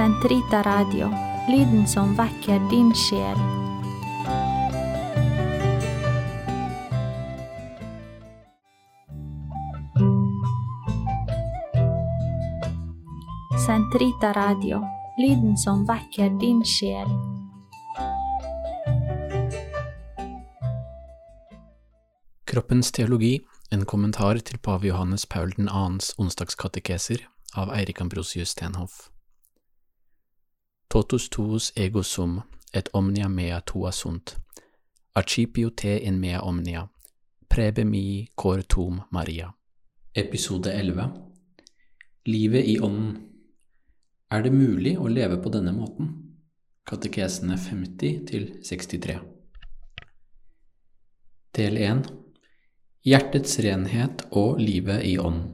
Sentrita Radio, lyden som vekker din sjel. Sentrita Radio, lyden som vekker din sjel. Kroppens teologi, en kommentar til pave Johannes Paul 2.s onsdagskatekeser av Eirik Ambrosius Stenhoff. Totus tuus ego sum, et omnia mea tua sunt, archipio te in mea omnia, prebe mi cor tum Maria. Episode 11 Livet i ånden Er det mulig å leve på denne måten? Katekesene 50 til 63 Del 1 Hjertets renhet og livet i ånd.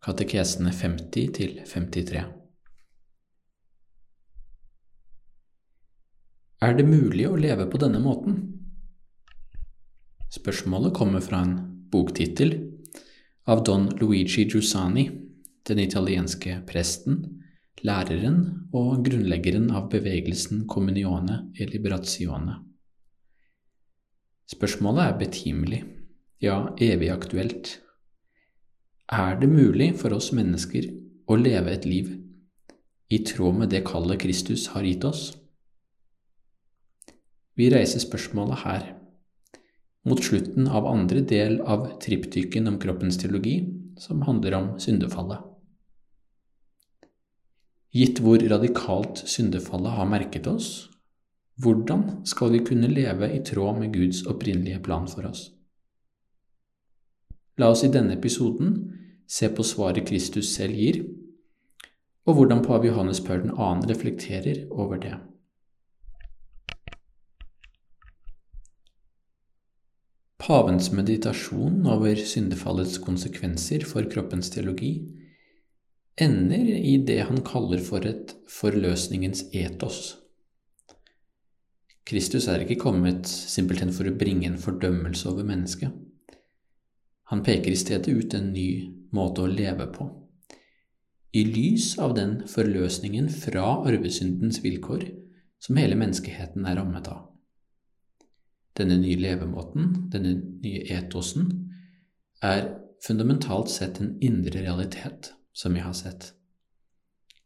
Katekesene 50 til 53. Er det mulig å leve på denne måten? Spørsmålet kommer fra en boktittel av don Luigi Giussani, den italienske presten, læreren og grunnleggeren av bevegelsen Communione e Liberazione. Spørsmålet er betimelig ja, evig aktuelt. Er det mulig for oss mennesker å leve et liv i tråd med det kallet Kristus har gitt oss? Vi reiser spørsmålet her, mot slutten av andre del av triptyken om kroppens teologi, som handler om syndefallet. Gitt hvor radikalt syndefallet har merket oss, hvordan skal vi kunne leve i tråd med Guds opprinnelige plan for oss? La oss i denne episoden se på svaret Kristus selv gir, og hvordan pave Johannes Paul 2. reflekterer over det. Pavens meditasjon over syndefallets konsekvenser for kroppens teologi ender i det han kaller for et forløsningens etos. Kristus er ikke kommet simpelthen for å bringe en fordømmelse over mennesket. Han peker i stedet ut en ny måte å leve på. I lys av den forløsningen fra arvesyndens vilkår som hele menneskeheten er rammet av. Denne nye levemåten, denne nye etosen, er fundamentalt sett en indre realitet, som vi har sett.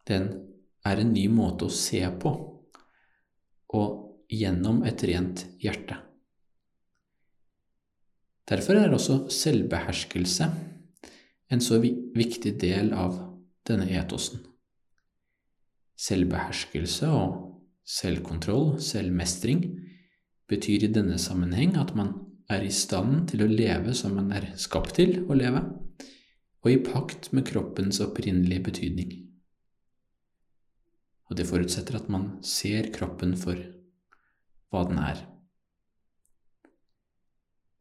Den er en ny måte å se på, og gjennom et rent hjerte. Derfor er også selvbeherskelse en så viktig del av denne etosen. Selvbeherskelse og selvkontroll, selvmestring, betyr i denne sammenheng at man er i stand til å leve som man er skapt til å leve, og i pakt med kroppens opprinnelige betydning. Og det forutsetter at man ser kroppen for hva den er.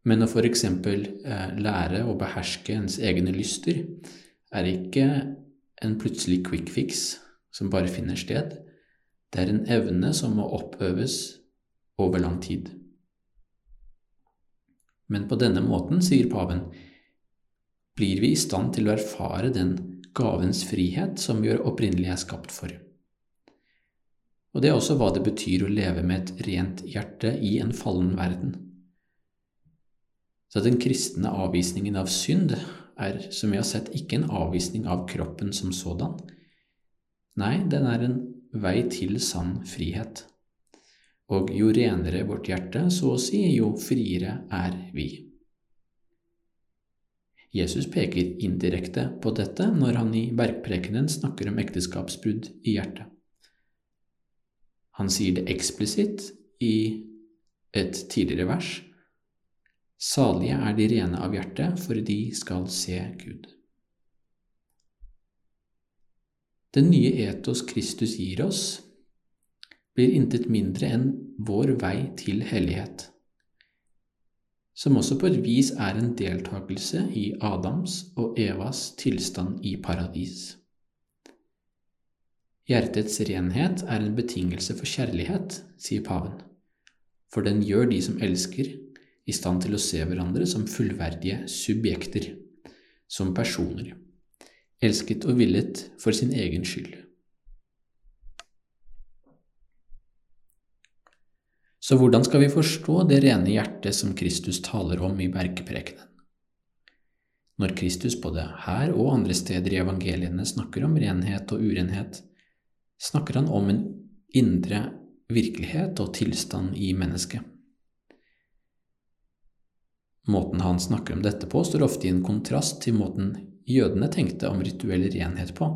Men å f.eks. Eh, lære å beherske ens egne lyster er ikke en plutselig quick fix som bare finner sted. Det er en evne som må oppøves over lang tid. Men på denne måten, sier paven, blir vi i stand til å erfare den gavens frihet som vi opprinnelig er skapt for. Og det er også hva det betyr å leve med et rent hjerte i en fallen verden. Så den kristne avvisningen av synd er, som vi har sett, ikke en avvisning av kroppen som sådan. Nei, den er en vei til sann frihet. Og jo renere vårt hjerte, så å si, jo friere er vi. Jesus peker indirekte på dette når han i bergprekenen snakker om ekteskapsbrudd i hjertet. Han sier det eksplisitt i et tidligere vers, Salige er de rene av hjerte, for de skal se Gud. Den nye etos Kristus gir oss, blir intet mindre enn vår vei til hellighet, som også på et vis er en deltakelse i Adams og Evas tilstand i paradis. Hjertets renhet er en betingelse for kjærlighet, sier paven, for den gjør de som elsker, i stand til å se hverandre som fullverdige subjekter, som personer, elsket og villet for sin egen skyld. Så hvordan skal vi forstå det rene hjertet som Kristus taler om i bergprekenen? Når Kristus både her og andre steder i evangeliene snakker om renhet og urenhet, snakker han om en indre virkelighet og tilstand i mennesket. Måten han snakker om dette på, står ofte i en kontrast til måten jødene tenkte om rituell renhet på.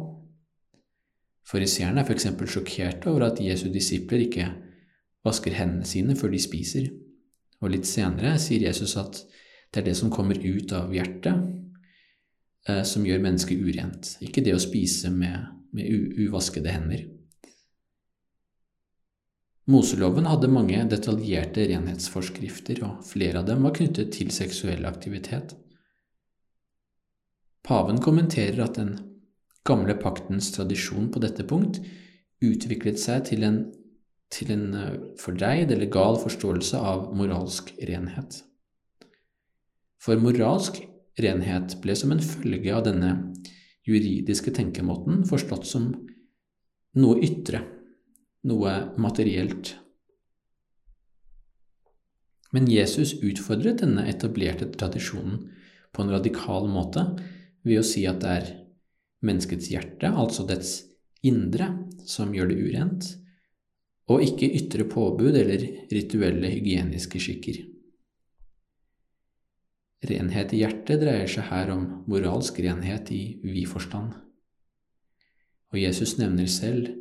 Fariseerne er f.eks. sjokkerte over at Jesu disipler ikke vasker hendene sine før de spiser, og litt senere sier Jesus at det er det som kommer ut av hjertet, eh, som gjør mennesket urent, ikke det å spise med, med uvaskede hender. Moseloven hadde mange detaljerte renhetsforskrifter, og flere av dem var knyttet til seksuell aktivitet. Paven kommenterer at den gamle paktens tradisjon på dette punkt utviklet seg til en, til en eh, fordreid eller gal forståelse av moralsk renhet. For moralsk renhet ble som en følge av denne juridiske tenkemåten forstått som noe ytre, noe materielt. Men Jesus utfordret denne etablerte tradisjonen på en radikal måte ved å si at det er menneskets hjerte, altså dets indre, som gjør det urent, og ikke ytre påbud eller rituelle hygieniske skikker. Renhet i hjertet dreier seg her om moralsk renhet i vid forstand. Og Jesus nevner selv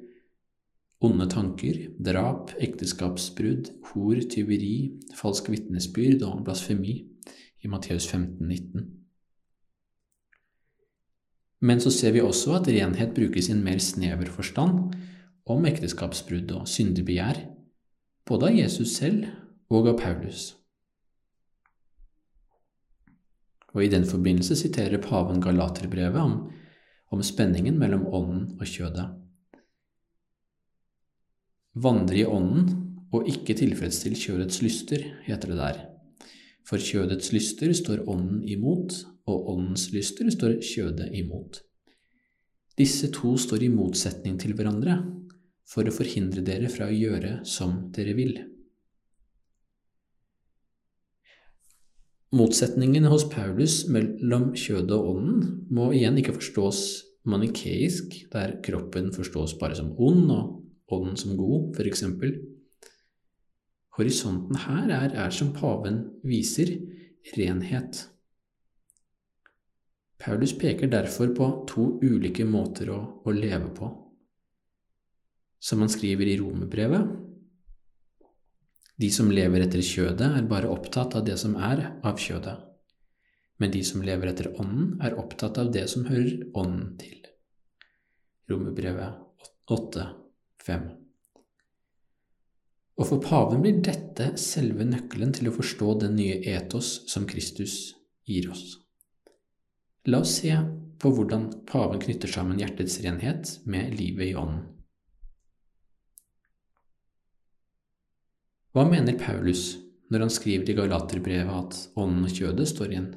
onde tanker, drap, ekteskapsbrudd, hor, tyveri, falsk vitnesbyrd og blasfemi i Matteus 15, 19. Men så ser vi også at renhet brukes i en mer snever forstand om ekteskapsbrudd og syndebegjær, både av Jesus selv og av Paulus. Og I den forbindelse siterer paven Galaterbrevet om, om spenningen mellom ånden og kjødet vandre i ånden og ikke tilfredsstill kjødets lyster, heter det der. For kjødets lyster står ånden imot, og åndens lyster står kjødet imot. Disse to står i motsetning til hverandre for å forhindre dere fra å gjøre som dere vil. Motsetningen hos Paulus mellom kjødet og ånden må igjen ikke forstås manikeisk, der kroppen forstås bare som ond og ånden som god, f.eks. Horisonten her er, er, som paven viser, renhet. Paulus peker derfor på to ulike måter å, å leve på. Som han skriver i romerbrevet, de som lever etter kjødet, er bare opptatt av det som er av kjødet, men de som lever etter ånden, er opptatt av det som hører ånden til. Romerbrevet 8.5. Og for paven blir dette selve nøkkelen til å forstå den nye etos som Kristus gir oss. La oss se på hvordan paven knytter sammen hjertets renhet med livet i ånden. Hva mener Paulus når han skriver i Galaterbrevet at ånden og kjødet står i en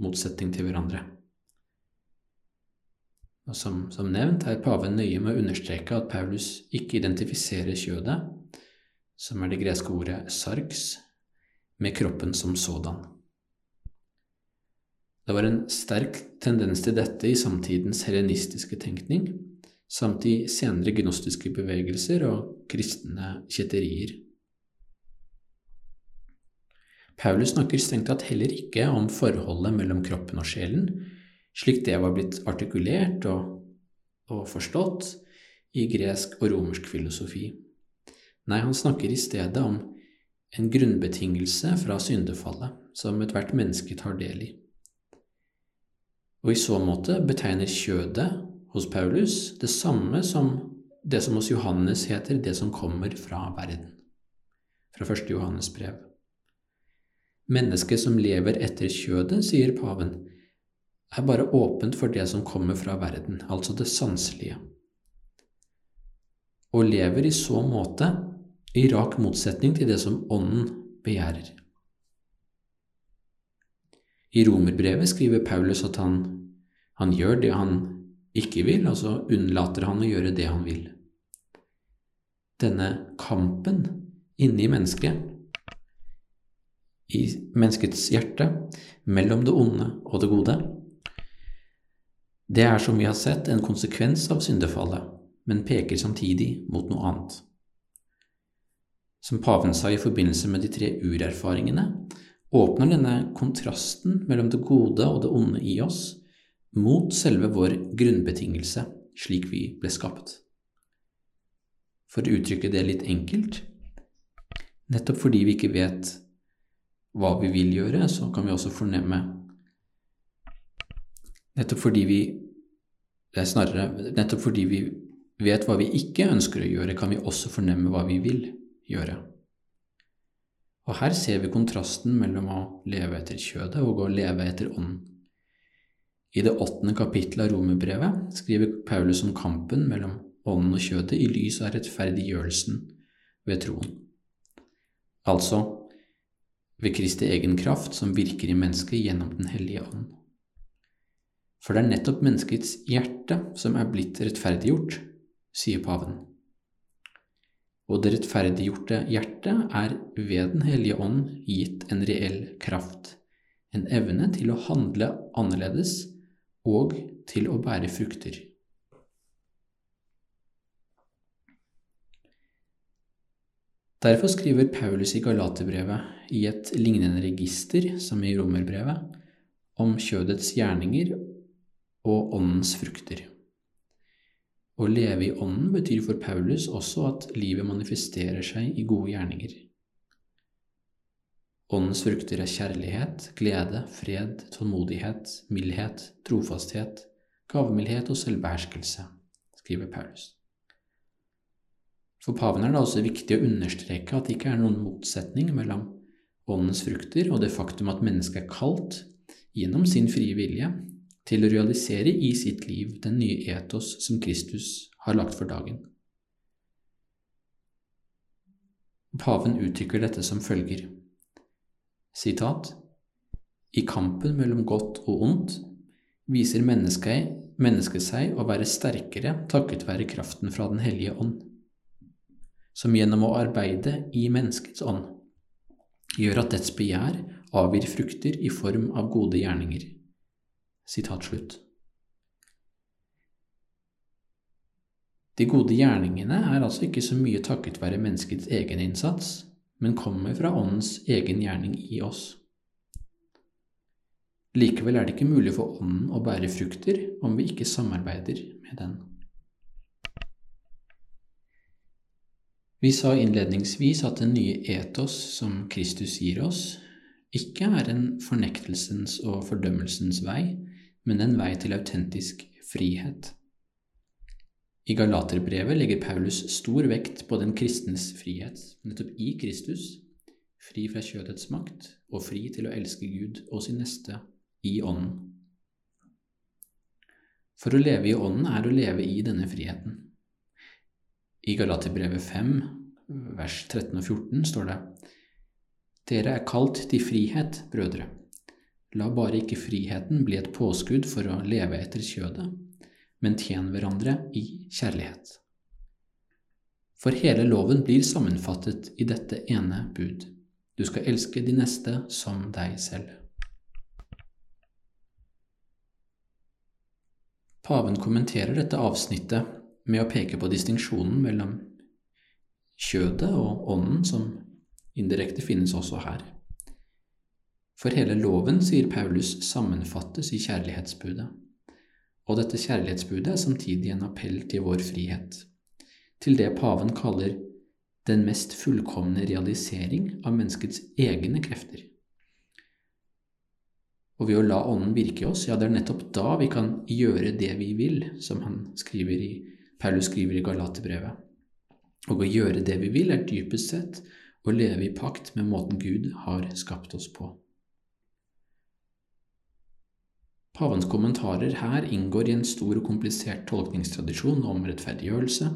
motsetning til hverandre? Og som, som nevnt er paven nøye med å understreke at Paulus ikke identifiserer kjødet, som er det greske ordet sarx, med kroppen som sådan. Det var en sterk tendens til dette i samtidens helenistiske tenkning, samt i senere gnostiske bevegelser og kristne kjetterier. Paulus snakker strengt tatt heller ikke om forholdet mellom kroppen og sjelen, slik det var blitt artikulert og, og forstått i gresk og romersk filosofi. Nei, han snakker i stedet om en grunnbetingelse fra syndefallet som ethvert menneske tar del i. Og i så måte betegner kjødet hos Paulus det samme som det som hos Johannes heter det som kommer fra verden, fra første Johannes brev. Mennesket som lever etter kjødet, sier paven, er bare åpent for det som kommer fra verden, altså det sanselige, og lever i så måte i rak motsetning til det som Ånden begjærer. I romerbrevet skriver Paulus at han, han gjør det han ikke vil, altså unnlater han å gjøre det han vil. Denne kampen inni mennesket i menneskets hjerte mellom det onde og det gode. Det er, som vi har sett, en konsekvens av syndefallet, men peker samtidig mot noe annet. Som paven sa i forbindelse med de tre urerfaringene, åpner denne kontrasten mellom det gode og det onde i oss mot selve vår grunnbetingelse, slik vi ble skapt. For å uttrykke det litt enkelt, nettopp fordi vi ikke vet hva vi vil gjøre, så kan vi også fornemme Nettopp fordi vi det er snarere nettopp fordi vi vet hva vi ikke ønsker å gjøre, kan vi også fornemme hva vi vil gjøre. Og her ser vi kontrasten mellom å leve etter kjødet og å leve etter ånden. I det åttende kapittelet av Romerbrevet skriver Paulus om kampen mellom ånden og kjødet i lys av rettferdiggjørelsen ved troen. Altså ved Kristi egen kraft som virker i mennesket gjennom Den hellige ånd. For det er nettopp menneskets hjerte som er blitt rettferdiggjort, sier paven. Og det rettferdiggjorte hjertet er ved Den hellige ånd gitt en reell kraft, en evne til å handle annerledes og til å bære frukter. Derfor skriver Paulus i Galaterbrevet i et lignende register som i Romerbrevet om kjødets gjerninger og åndens frukter. Å leve i ånden betyr for Paulus også at livet manifesterer seg i gode gjerninger. Åndens frukter er kjærlighet, glede, fred, tålmodighet, mildhet, trofasthet, gavmildhet og selvbeherskelse, skriver Paulus. For paven er det også viktig å understreke at det ikke er noen motsetning mellom åndens frukter og det faktum at mennesket er kalt, gjennom sin frie vilje, til å realisere i sitt liv den nye etos som Kristus har lagt for dagen. Paven uttrykker dette som følger Sitat I kampen mellom godt og ondt viser mennesket, mennesket seg å være sterkere takket være kraften fra Den hellige ånd som gjennom å arbeide i menneskets ånd gjør at dets begjær avgir frukter i form av gode gjerninger. Slutt. De gode gjerningene er altså ikke så mye takket være menneskets egen innsats, men kommer fra Åndens egen gjerning i oss. Likevel er det ikke mulig for Ånden å bære frukter om vi ikke samarbeider med den. Vi sa innledningsvis at den nye etos som Kristus gir oss, ikke er en fornektelsens og fordømmelsens vei, men en vei til autentisk frihet. I Galaterbrevet legger Paulus stor vekt på den kristnes frihet, nettopp i Kristus, fri fra kjødets makt og fri til å elske Gud og sin neste i Ånden. For å leve i Ånden er å leve i denne friheten. I Galaterbrevet 5, vers 13 og 14 står det Dere er kalt til frihet, brødre. La bare ikke friheten bli et påskudd for å leve etter kjødet, men tjen hverandre i kjærlighet. For hele loven blir sammenfattet i dette ene bud. Du skal elske de neste som deg selv. Paven kommenterer dette avsnittet med å peke på distinksjonen mellom kjødet og ånden, som indirekte finnes også her. For hele loven, sier Paulus, sammenfattes i kjærlighetsbudet, og dette kjærlighetsbudet er samtidig en appell til vår frihet, til det paven kaller den mest fullkomne realisering av menneskets egne krefter. Og ved å la Ånden virke i oss, ja, det er nettopp da vi kan gjøre det vi vil, som han skriver i Paulus skriver i Galaterbrevet. Og å gjøre det vi vil, er dypest sett å leve i pakt med måten Gud har skapt oss på. Pavens kommentarer her inngår i en stor og komplisert tolkningstradisjon om rettferdiggjørelse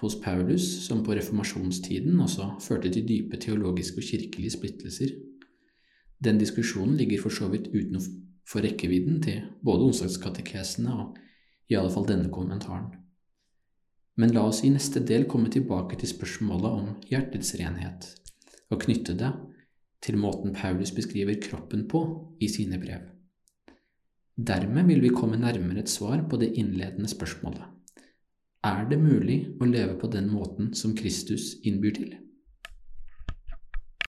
hos Paulus, som på reformasjonstiden også førte til dype teologiske og kirkelige splittelser. Den diskusjonen ligger for så vidt utenfor rekkevidden til både onsdagskatekesene og i alle fall denne kommentaren. Men la oss i neste del komme tilbake til spørsmålet om hjertets renhet, og knytte det til måten Paulus beskriver kroppen på i sine brev. Dermed vil vi komme nærmere et svar på det innledende spørsmålet. Er det mulig å leve på den måten som Kristus innbyr til?